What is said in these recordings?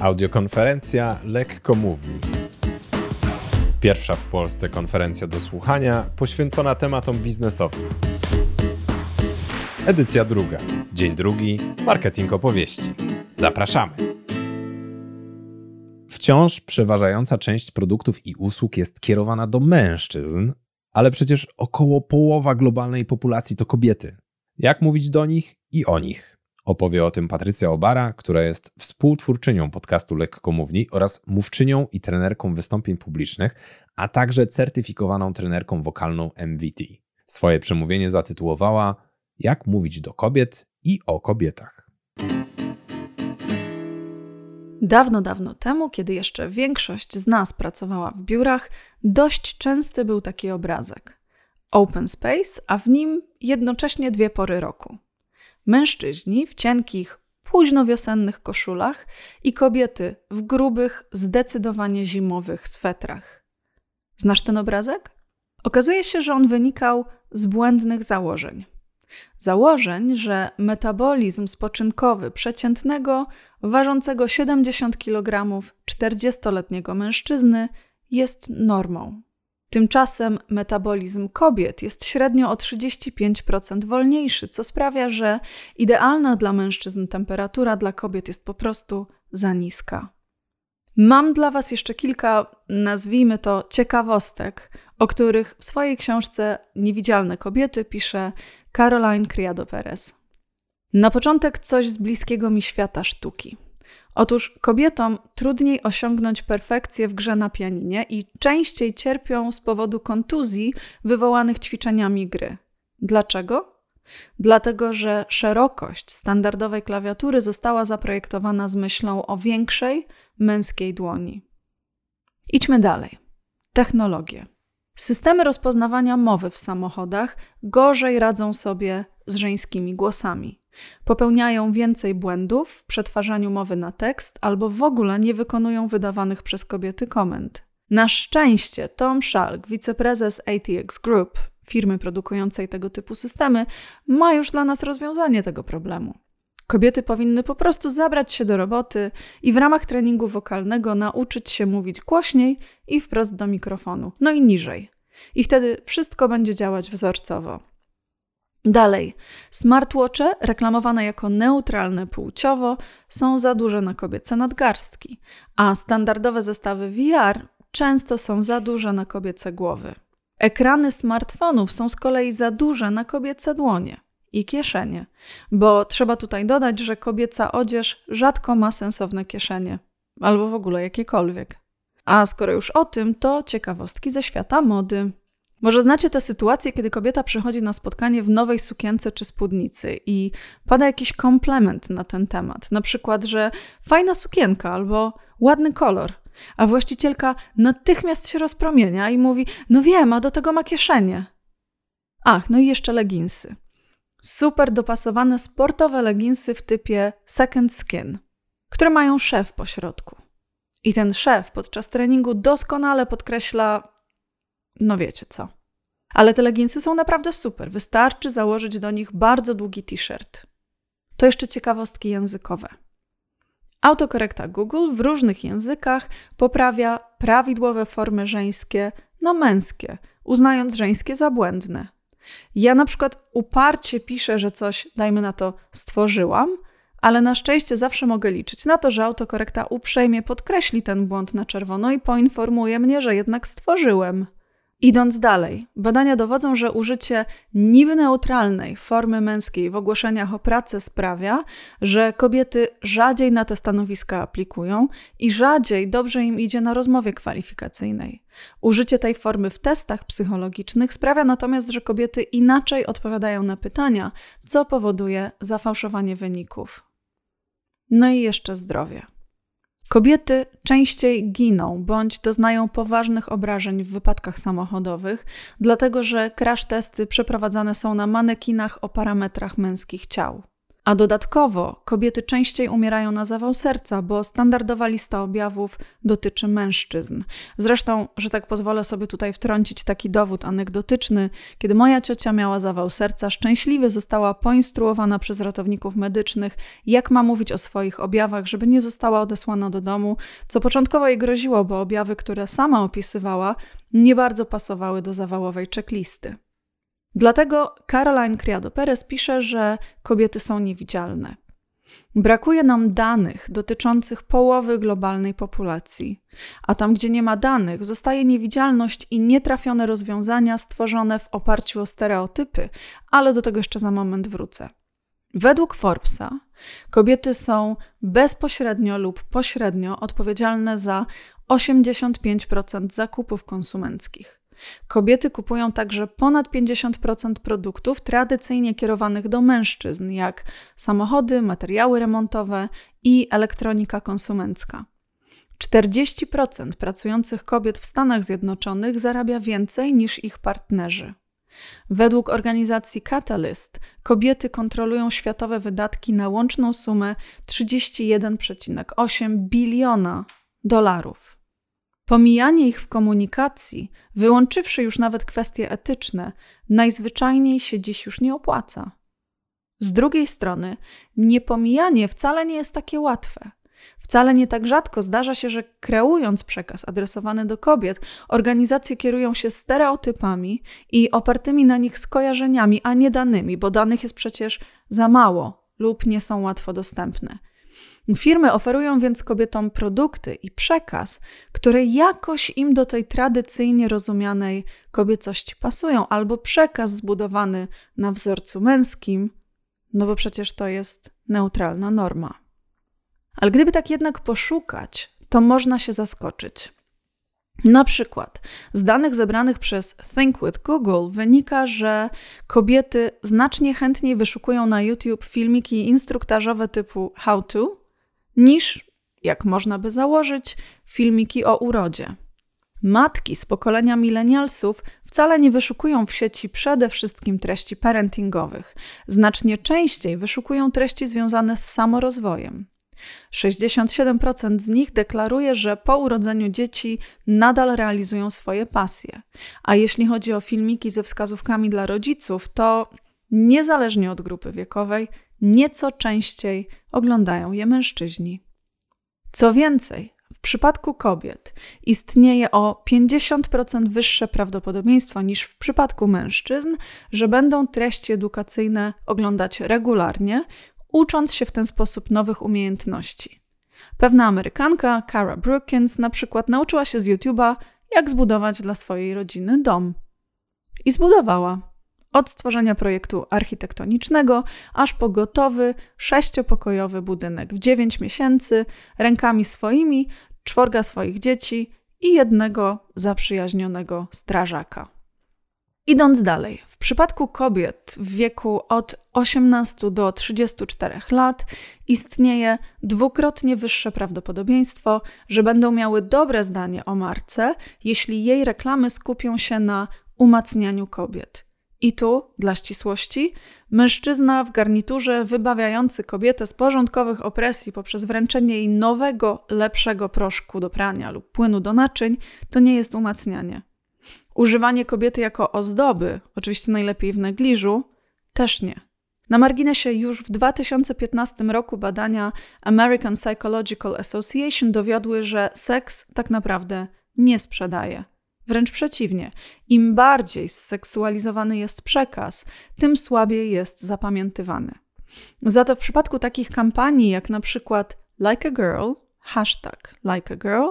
Audiokonferencja Lekko Mówi. Pierwsza w Polsce konferencja do słuchania poświęcona tematom biznesowym. Edycja druga. Dzień drugi. Marketing opowieści. Zapraszamy. Wciąż przeważająca część produktów i usług jest kierowana do mężczyzn, ale przecież około połowa globalnej populacji to kobiety. Jak mówić do nich i o nich? Opowie o tym Patrycja Obara, która jest współtwórczynią podcastu Lekkomówni oraz mówczynią i trenerką wystąpień publicznych, a także certyfikowaną trenerką wokalną MVT. Swoje przemówienie zatytułowała Jak mówić do kobiet i o kobietach. Dawno, dawno temu, kiedy jeszcze większość z nas pracowała w biurach, dość częsty był taki obrazek. Open space, a w nim jednocześnie dwie pory roku. Mężczyźni w cienkich, późnowiosennych koszulach i kobiety w grubych, zdecydowanie zimowych swetrach. Znasz ten obrazek? Okazuje się, że on wynikał z błędnych założeń. Założeń, że metabolizm spoczynkowy przeciętnego, ważącego 70 kg 40-letniego mężczyzny jest normą. Tymczasem metabolizm kobiet jest średnio o 35% wolniejszy, co sprawia, że idealna dla mężczyzn temperatura dla kobiet jest po prostu za niska. Mam dla Was jeszcze kilka, nazwijmy to, ciekawostek, o których w swojej książce Niewidzialne kobiety pisze Caroline Criado Perez. Na początek coś z bliskiego mi świata sztuki. Otóż kobietom trudniej osiągnąć perfekcję w grze na pianinie i częściej cierpią z powodu kontuzji wywołanych ćwiczeniami gry. Dlaczego? Dlatego, że szerokość standardowej klawiatury została zaprojektowana z myślą o większej, męskiej dłoni. Idźmy dalej. Technologie. Systemy rozpoznawania mowy w samochodach gorzej radzą sobie z żeńskimi głosami. Popełniają więcej błędów w przetwarzaniu mowy na tekst albo w ogóle nie wykonują wydawanych przez kobiety komend. Na szczęście Tom Schalk, wiceprezes ATX Group, firmy produkującej tego typu systemy, ma już dla nas rozwiązanie tego problemu. Kobiety powinny po prostu zabrać się do roboty i w ramach treningu wokalnego nauczyć się mówić głośniej i wprost do mikrofonu, no i niżej. I wtedy wszystko będzie działać wzorcowo. Dalej, smartwatche, reklamowane jako neutralne płciowo, są za duże na kobiece nadgarstki, a standardowe zestawy VR często są za duże na kobiece głowy. Ekrany smartfonów są z kolei za duże na kobiece dłonie i kieszenie, bo trzeba tutaj dodać, że kobieca odzież rzadko ma sensowne kieszenie, albo w ogóle jakiekolwiek. A skoro już o tym, to ciekawostki ze świata mody. Może znacie tę sytuację, kiedy kobieta przychodzi na spotkanie w nowej sukience czy spódnicy i pada jakiś komplement na ten temat. Na przykład, że fajna sukienka albo ładny kolor. A właścicielka natychmiast się rozpromienia i mówi: No wiem, a do tego ma kieszenie. Ach, no i jeszcze leginsy. Super dopasowane sportowe leginsy w typie second skin, które mają szef po środku. I ten szef podczas treningu doskonale podkreśla no wiecie co. Ale te leginsy są naprawdę super. Wystarczy założyć do nich bardzo długi t-shirt. To jeszcze ciekawostki językowe. Autokorekta Google w różnych językach poprawia prawidłowe formy żeńskie na męskie, uznając żeńskie za błędne. Ja na przykład uparcie piszę, że coś, dajmy na to, stworzyłam, ale na szczęście zawsze mogę liczyć na to, że autokorekta uprzejmie podkreśli ten błąd na czerwono i poinformuje mnie, że jednak stworzyłem. Idąc dalej, badania dowodzą, że użycie niby neutralnej formy męskiej w ogłoszeniach o pracę sprawia, że kobiety rzadziej na te stanowiska aplikują i rzadziej dobrze im idzie na rozmowie kwalifikacyjnej. Użycie tej formy w testach psychologicznych sprawia natomiast, że kobiety inaczej odpowiadają na pytania, co powoduje zafałszowanie wyników. No i jeszcze zdrowie. Kobiety częściej giną bądź doznają poważnych obrażeń w wypadkach samochodowych, dlatego że crash testy przeprowadzane są na manekinach o parametrach męskich ciał. A dodatkowo kobiety częściej umierają na zawał serca, bo standardowa lista objawów dotyczy mężczyzn. Zresztą, że tak pozwolę sobie tutaj wtrącić taki dowód anegdotyczny, kiedy moja ciocia miała zawał serca, szczęśliwie została poinstruowana przez ratowników medycznych, jak ma mówić o swoich objawach, żeby nie została odesłana do domu, co początkowo jej groziło, bo objawy, które sama opisywała, nie bardzo pasowały do zawałowej checklisty. Dlatego Caroline Criado Perez pisze, że kobiety są niewidzialne. Brakuje nam danych dotyczących połowy globalnej populacji, a tam, gdzie nie ma danych, zostaje niewidzialność i nietrafione rozwiązania stworzone w oparciu o stereotypy, ale do tego jeszcze za moment wrócę. Według Forbesa kobiety są bezpośrednio lub pośrednio odpowiedzialne za 85% zakupów konsumenckich. Kobiety kupują także ponad 50% produktów tradycyjnie kierowanych do mężczyzn, jak samochody, materiały remontowe i elektronika konsumencka. 40% pracujących kobiet w Stanach Zjednoczonych zarabia więcej niż ich partnerzy. Według organizacji Catalyst kobiety kontrolują światowe wydatki na łączną sumę 31,8 biliona dolarów. Pomijanie ich w komunikacji, wyłączywszy już nawet kwestie etyczne, najzwyczajniej się dziś już nie opłaca. Z drugiej strony, niepomijanie wcale nie jest takie łatwe. Wcale nie tak rzadko zdarza się, że kreując przekaz adresowany do kobiet, organizacje kierują się stereotypami i opartymi na nich skojarzeniami, a nie danymi, bo danych jest przecież za mało lub nie są łatwo dostępne. Firmy oferują więc kobietom produkty i przekaz, które jakoś im do tej tradycyjnie rozumianej kobiecości pasują, albo przekaz zbudowany na wzorcu męskim, no bo przecież to jest neutralna norma. Ale gdyby tak jednak poszukać, to można się zaskoczyć. Na przykład z danych zebranych przez Think with Google wynika, że kobiety znacznie chętniej wyszukują na YouTube filmiki instruktażowe typu How to niż, jak można by założyć, filmiki o urodzie. Matki z pokolenia milenialsów wcale nie wyszukują w sieci przede wszystkim treści parentingowych. Znacznie częściej wyszukują treści związane z samorozwojem. 67% z nich deklaruje, że po urodzeniu dzieci nadal realizują swoje pasje. A jeśli chodzi o filmiki ze wskazówkami dla rodziców, to niezależnie od grupy wiekowej, nieco częściej oglądają je mężczyźni. Co więcej, w przypadku kobiet istnieje o 50% wyższe prawdopodobieństwo niż w przypadku mężczyzn, że będą treści edukacyjne oglądać regularnie, ucząc się w ten sposób nowych umiejętności. Pewna Amerykanka, Cara Brookins, na przykład nauczyła się z YouTube'a, jak zbudować dla swojej rodziny dom. I zbudowała. Od stworzenia projektu architektonicznego, aż po gotowy, sześciopokojowy budynek w 9 miesięcy, rękami swoimi, czworga swoich dzieci i jednego zaprzyjaźnionego strażaka. Idąc dalej, w przypadku kobiet w wieku od 18 do 34 lat istnieje dwukrotnie wyższe prawdopodobieństwo, że będą miały dobre zdanie o marce, jeśli jej reklamy skupią się na umacnianiu kobiet. I tu, dla ścisłości, mężczyzna w garniturze wybawiający kobietę z porządkowych opresji poprzez wręczenie jej nowego, lepszego proszku do prania lub płynu do naczyń, to nie jest umacnianie. Używanie kobiety jako ozdoby, oczywiście najlepiej w negliżu, też nie. Na marginesie już w 2015 roku badania American Psychological Association dowiodły, że seks tak naprawdę nie sprzedaje. Wręcz przeciwnie, im bardziej zseksualizowany jest przekaz, tym słabiej jest zapamiętywany. Za to w przypadku takich kampanii jak na przykład Like a Girl, hashtag Like a Girl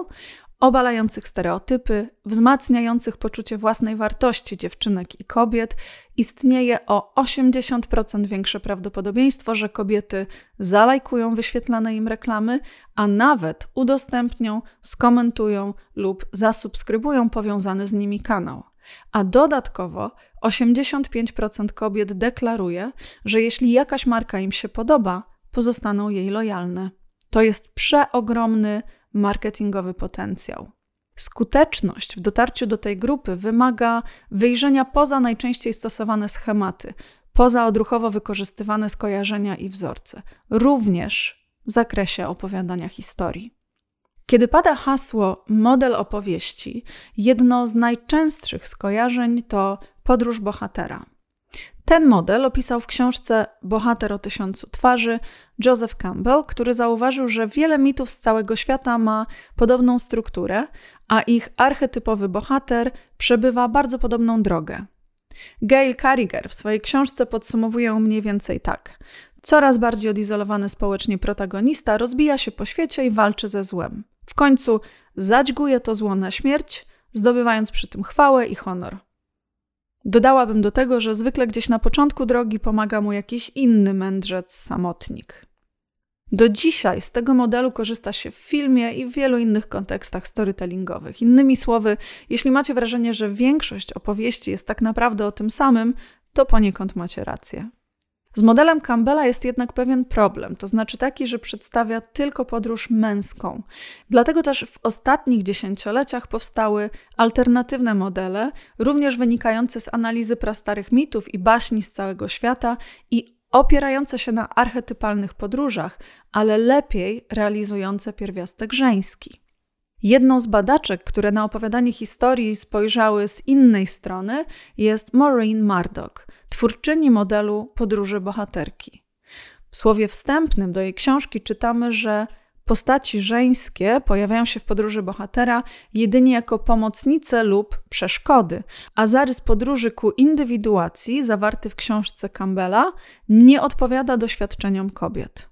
obalających stereotypy, wzmacniających poczucie własnej wartości dziewczynek i kobiet, istnieje o 80% większe prawdopodobieństwo, że kobiety zalajkują wyświetlane im reklamy, a nawet udostępnią, skomentują lub zasubskrybują powiązany z nimi kanał. A dodatkowo 85% kobiet deklaruje, że jeśli jakaś marka im się podoba, pozostaną jej lojalne. To jest przeogromny marketingowy potencjał. Skuteczność w dotarciu do tej grupy wymaga wyjrzenia poza najczęściej stosowane schematy, pozaodruchowo wykorzystywane skojarzenia i wzorce, również w zakresie opowiadania historii. Kiedy pada hasło model opowieści, jedno z najczęstszych skojarzeń to podróż bohatera. Ten model opisał w książce Bohater o tysiącu twarzy Joseph Campbell, który zauważył, że wiele mitów z całego świata ma podobną strukturę, a ich archetypowy bohater przebywa bardzo podobną drogę. Gail Carriger w swojej książce podsumowuje mniej więcej tak. Coraz bardziej odizolowany społecznie protagonista rozbija się po świecie i walczy ze złem. W końcu zadźguje to zło na śmierć, zdobywając przy tym chwałę i honor. Dodałabym do tego, że zwykle gdzieś na początku drogi pomaga mu jakiś inny mędrzec, samotnik. Do dzisiaj z tego modelu korzysta się w filmie i w wielu innych kontekstach storytellingowych. Innymi słowy, jeśli macie wrażenie, że większość opowieści jest tak naprawdę o tym samym, to poniekąd macie rację. Z modelem Campbella jest jednak pewien problem, to znaczy taki, że przedstawia tylko podróż męską. Dlatego też w ostatnich dziesięcioleciach powstały alternatywne modele, również wynikające z analizy prastarych mitów i baśni z całego świata i opierające się na archetypalnych podróżach, ale lepiej realizujące pierwiastek żeński. Jedną z badaczek, które na opowiadanie historii spojrzały z innej strony, jest Maureen Murdoch, twórczyni modelu podróży bohaterki. W słowie wstępnym do jej książki czytamy, że postaci żeńskie pojawiają się w podróży bohatera jedynie jako pomocnice lub przeszkody, a zarys podróży ku indywiduacji zawarty w książce Campbella nie odpowiada doświadczeniom kobiet.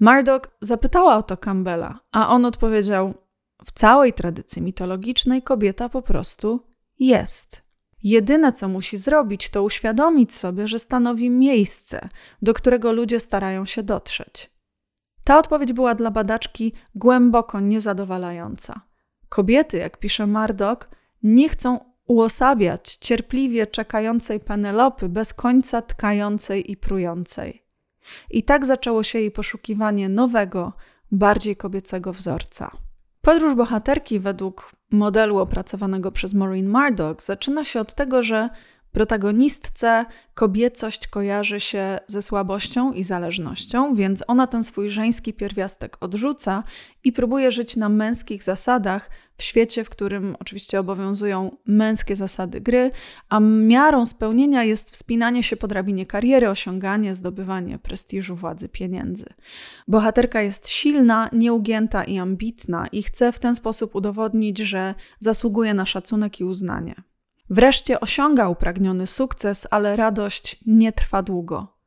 Murdoch zapytała o to Campbella, a on odpowiedział: W całej tradycji mitologicznej kobieta po prostu jest. Jedyne, co musi zrobić, to uświadomić sobie, że stanowi miejsce, do którego ludzie starają się dotrzeć. Ta odpowiedź była dla badaczki głęboko niezadowalająca. Kobiety, jak pisze Mardok, nie chcą uosabiać cierpliwie czekającej Penelopy, bez końca tkającej i prującej. I tak zaczęło się jej poszukiwanie nowego, bardziej kobiecego wzorca. Podróż bohaterki według modelu opracowanego przez Maureen Murdoch zaczyna się od tego, że protagonistce kobiecość kojarzy się ze słabością i zależnością, więc ona ten swój żeński pierwiastek odrzuca i próbuje żyć na męskich zasadach w świecie, w którym oczywiście obowiązują męskie zasady gry, a miarą spełnienia jest wspinanie się po drabinie kariery, osiąganie, zdobywanie prestiżu, władzy, pieniędzy. Bohaterka jest silna, nieugięta i ambitna i chce w ten sposób udowodnić, że zasługuje na szacunek i uznanie. Wreszcie osiąga upragniony sukces, ale radość nie trwa długo.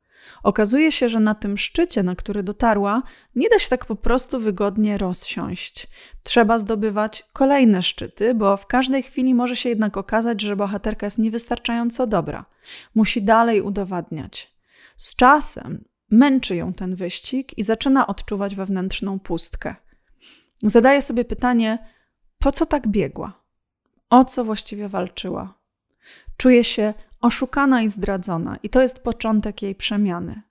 Okazuje się, że na tym szczycie, na który dotarła, nie da się tak po prostu wygodnie rozsiąść. Trzeba zdobywać kolejne szczyty, bo w każdej chwili może się jednak okazać, że bohaterka jest niewystarczająco dobra. Musi dalej udowadniać. Z czasem męczy ją ten wyścig i zaczyna odczuwać wewnętrzną pustkę. Zadaje sobie pytanie, po co tak biegła? O co właściwie walczyła. Czuje się oszukana i zdradzona, i to jest początek jej przemiany.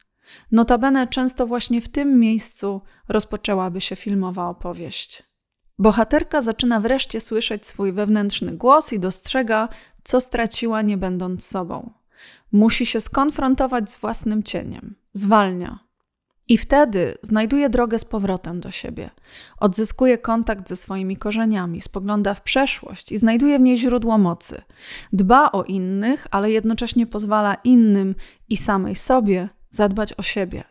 Notabene często właśnie w tym miejscu rozpoczęłaby się filmowa opowieść. Bohaterka zaczyna wreszcie słyszeć swój wewnętrzny głos i dostrzega, co straciła, nie będąc sobą. Musi się skonfrontować z własnym cieniem. Zwalnia, i wtedy znajduje drogę z powrotem do siebie. Odzyskuje kontakt ze swoimi korzeniami, spogląda w przeszłość i znajduje w niej źródło mocy. Dba o innych, ale jednocześnie pozwala innym i samej sobie zadbać o siebie.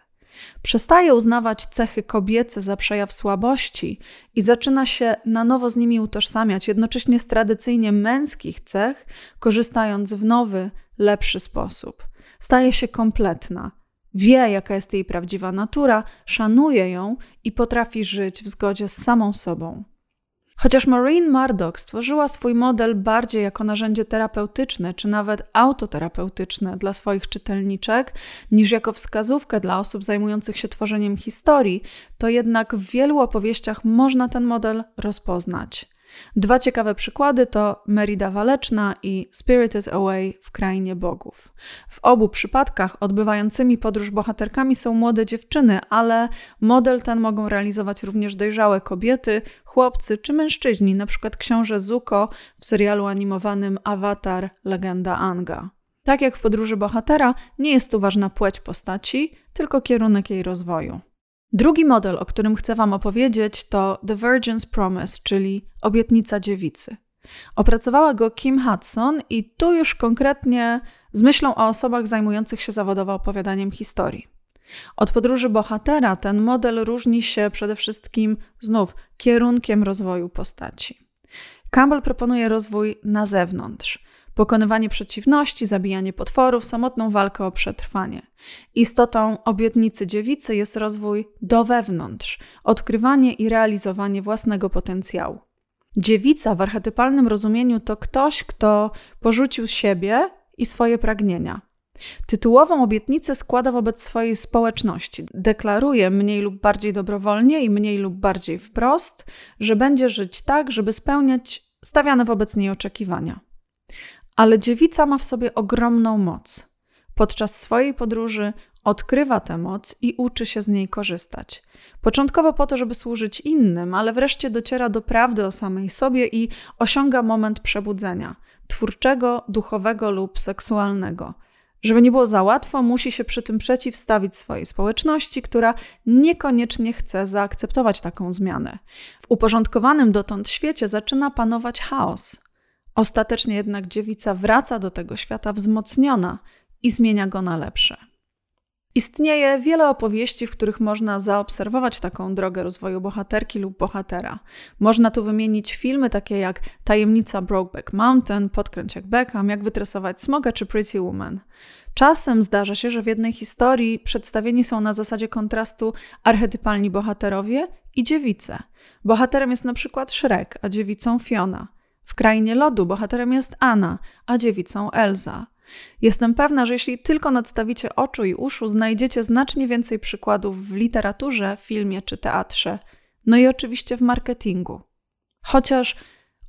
Przestaje uznawać cechy kobiece za przejaw słabości i zaczyna się na nowo z nimi utożsamiać, jednocześnie z tradycyjnie męskich cech, korzystając w nowy, lepszy sposób. Staje się kompletna Wie, jaka jest jej prawdziwa natura, szanuje ją i potrafi żyć w zgodzie z samą sobą. Chociaż Maureen Murdoch stworzyła swój model bardziej jako narzędzie terapeutyczne czy nawet autoterapeutyczne dla swoich czytelniczek, niż jako wskazówkę dla osób zajmujących się tworzeniem historii, to jednak w wielu opowieściach można ten model rozpoznać. Dwa ciekawe przykłady to Merida Waleczna i Spirited Away w Krainie Bogów. W obu przypadkach odbywającymi podróż bohaterkami są młode dziewczyny, ale model ten mogą realizować również dojrzałe kobiety, chłopcy czy mężczyźni, np. książę Zuko w serialu animowanym Avatar Legenda Anga. Tak jak w podróży bohatera, nie jest tu ważna płeć postaci, tylko kierunek jej rozwoju. Drugi model, o którym chcę Wam opowiedzieć, to The Virgin's Promise, czyli obietnica dziewicy. Opracowała go Kim Hudson i tu już konkretnie z myślą o osobach zajmujących się zawodowo opowiadaniem historii. Od podróży bohatera ten model różni się przede wszystkim znów kierunkiem rozwoju postaci. Campbell proponuje rozwój na zewnątrz, pokonywanie przeciwności, zabijanie potworów, samotną walkę o przetrwanie. Istotą obietnicy dziewicy jest rozwój do wewnątrz, odkrywanie i realizowanie własnego potencjału. Dziewica w archetypalnym rozumieniu to ktoś, kto porzucił siebie i swoje pragnienia. Tytułową obietnicę składa wobec swojej społeczności. Deklaruje mniej lub bardziej dobrowolnie i mniej lub bardziej wprost, że będzie żyć tak, żeby spełniać stawiane wobec niej oczekiwania. Ale dziewica ma w sobie ogromną moc. Podczas swojej podróży odkrywa tę moc i uczy się z niej korzystać. Początkowo po to, żeby służyć innym, ale wreszcie dociera do prawdy o samej sobie i osiąga moment przebudzenia twórczego, duchowego lub seksualnego. Żeby nie było za łatwo, musi się przy tym przeciwstawić swojej społeczności, która niekoniecznie chce zaakceptować taką zmianę. W uporządkowanym dotąd świecie zaczyna panować chaos. Ostatecznie jednak dziewica wraca do tego świata wzmocniona i zmienia go na lepsze. Istnieje wiele opowieści, w których można zaobserwować taką drogę rozwoju bohaterki lub bohatera. Można tu wymienić filmy takie jak Tajemnica Brokeback Mountain, Podkręć jak Beckham, Jak wytresować smoga czy Pretty Woman. Czasem zdarza się, że w jednej historii przedstawieni są na zasadzie kontrastu archetypalni bohaterowie i dziewice. Bohaterem jest na przykład Shrek, a dziewicą Fiona. W Krainie Lodu bohaterem jest Anna, a dziewicą Elza. Jestem pewna, że jeśli tylko nadstawicie oczu i uszu, znajdziecie znacznie więcej przykładów w literaturze, filmie czy teatrze, no i oczywiście w marketingu. Chociaż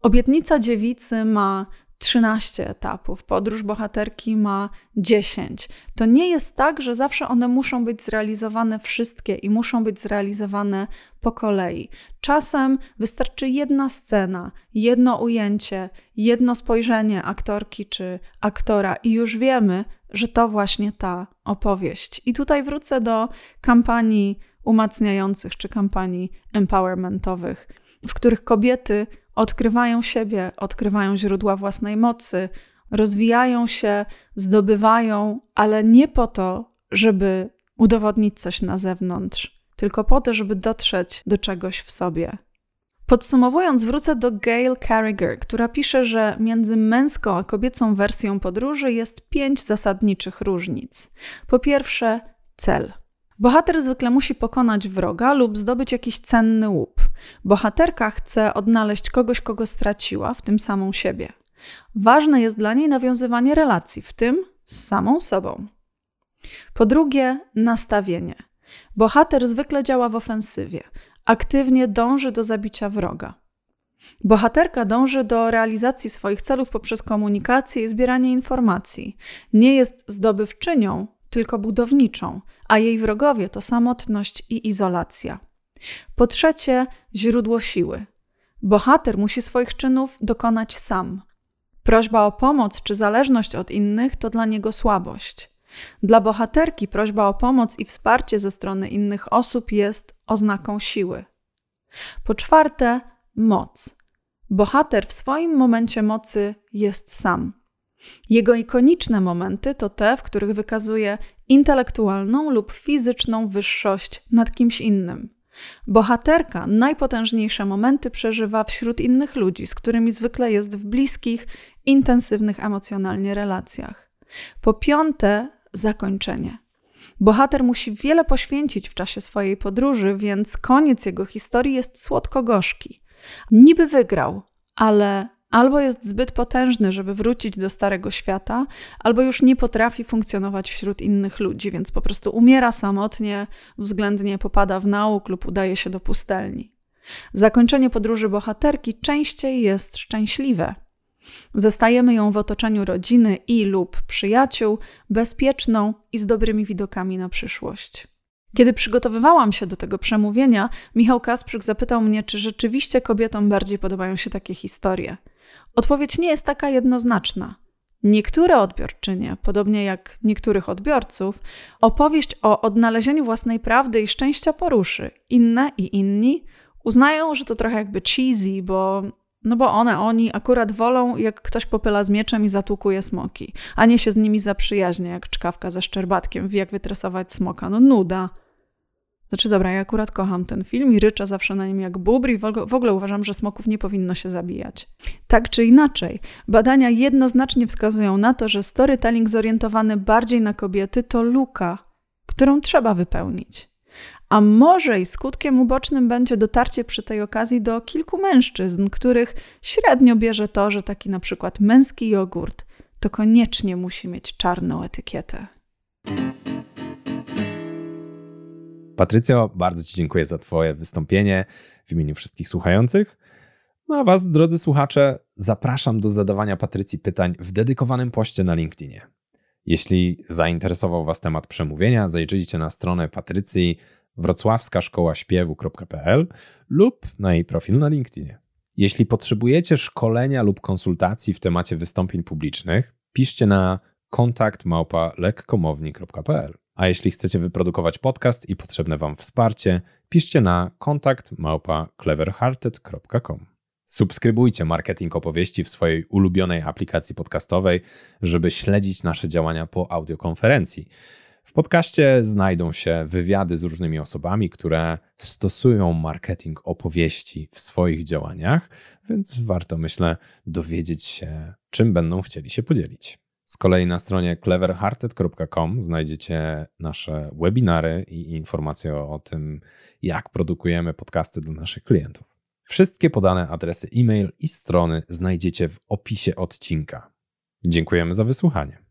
obietnica dziewicy ma 13 etapów, podróż bohaterki ma 10. To nie jest tak, że zawsze one muszą być zrealizowane wszystkie i muszą być zrealizowane po kolei. Czasem wystarczy jedna scena, jedno ujęcie, jedno spojrzenie aktorki czy aktora, i już wiemy, że to właśnie ta opowieść. I tutaj wrócę do kampanii umacniających czy kampanii empowermentowych, w których kobiety odkrywają siebie, odkrywają źródła własnej mocy, rozwijają się, zdobywają, ale nie po to, żeby udowodnić coś na zewnątrz, tylko po to, żeby dotrzeć do czegoś w sobie. Podsumowując, wrócę do Gail Carriger, która pisze, że między męską a kobiecą wersją podróży jest pięć zasadniczych różnic. Po pierwsze, cel. Bohater zwykle musi pokonać wroga lub zdobyć jakiś cenny łup. Bohaterka chce odnaleźć kogoś, kogo straciła, w tym samą siebie. Ważne jest dla niej nawiązywanie relacji, w tym z samą sobą. Po drugie, nastawienie. Bohater zwykle działa w ofensywie, aktywnie dąży do zabicia wroga. Bohaterka dąży do realizacji swoich celów poprzez komunikację i zbieranie informacji. Nie jest zdobywczynią, tylko budowniczą, a jej wrogowie to samotność i izolacja. Po trzecie, źródło siły. Bohater musi swoich czynów dokonać sam. Prośba o pomoc czy zależność od innych to dla niego słabość. Dla bohaterki prośba o pomoc i wsparcie ze strony innych osób jest oznaką siły. Po czwarte, moc. Bohater w swoim momencie mocy jest sam. Jego ikoniczne momenty to te, w których wykazuje intelektualną lub fizyczną wyższość nad kimś innym. Bohaterka najpotężniejsze momenty przeżywa wśród innych ludzi, z którymi zwykle jest w bliskich, intensywnych emocjonalnie relacjach. Po piąte, zakończenie. Bohater musi wiele poświęcić w czasie swojej podróży, więc koniec jego historii jest słodko-gorzki. Niby wygrał, ale albo jest zbyt potężny, żeby wrócić do starego świata, albo już nie potrafi funkcjonować wśród innych ludzi, więc po prostu umiera samotnie, względnie popada w nauk lub udaje się do pustelni. Zakończenie podróży bohaterki częściej jest szczęśliwe. Zostajemy ją w otoczeniu rodziny i lub przyjaciół, bezpieczną i z dobrymi widokami na przyszłość. Kiedy przygotowywałam się do tego przemówienia, Michał Kasprzyk zapytał mnie, czy rzeczywiście kobietom bardziej podobają się takie historie. Odpowiedź nie jest taka jednoznaczna. Niektóre odbiorczynie, podobnie jak niektórych odbiorców, opowieść o odnalezieniu własnej prawdy i szczęścia poruszy. Inne i inni uznają, że to trochę jakby cheesy, bo no bo one, oni akurat wolą, jak ktoś popyla z mieczem i zatłukuje smoki, a nie się z nimi zaprzyjaźnia, jak czkawka ze szczerbatkiem, wie jak wytresować smoka. No nuda. Znaczy, dobra, ja akurat kocham ten film i ryczę zawsze na nim jak bubr i w ogóle uważam, że smoków nie powinno się zabijać. Tak czy inaczej, badania jednoznacznie wskazują na to, że storytelling zorientowany bardziej na kobiety to luka, którą trzeba wypełnić. A może i skutkiem ubocznym będzie dotarcie przy tej okazji do kilku mężczyzn, których średnio bierze to, że taki na przykład męski jogurt to koniecznie musi mieć czarną etykietę. Patrycjo, bardzo Ci dziękuję za Twoje wystąpienie w imieniu wszystkich słuchających. No a Was, drodzy słuchacze, zapraszam do zadawania Patrycji pytań w dedykowanym poście na LinkedInie. Jeśli zainteresował Was temat przemówienia, zajrzyjcie na stronę Patrycji wrocławska szkoła śpiewu.pl lub na jej profil na LinkedInie. Jeśli potrzebujecie szkolenia lub konsultacji w temacie wystąpień publicznych, piszcie na kontakt małpa lekkomowni.pl. A jeśli chcecie wyprodukować podcast i potrzebne Wam wsparcie, piszcie na kontakt małpa cleverhearted.com. Subskrybujcie marketing opowieści w swojej ulubionej aplikacji podcastowej, żeby śledzić nasze działania po audiokonferencji. W podcaście znajdą się wywiady z różnymi osobami, które stosują marketing opowieści w swoich działaniach, więc warto, myślę, dowiedzieć się, czym będą chcieli się podzielić. Z kolei na stronie cleverhearted.com znajdziecie nasze webinary i informacje o tym, jak produkujemy podcasty dla naszych klientów. Wszystkie podane adresy e-mail i strony znajdziecie w opisie odcinka. Dziękujemy za wysłuchanie.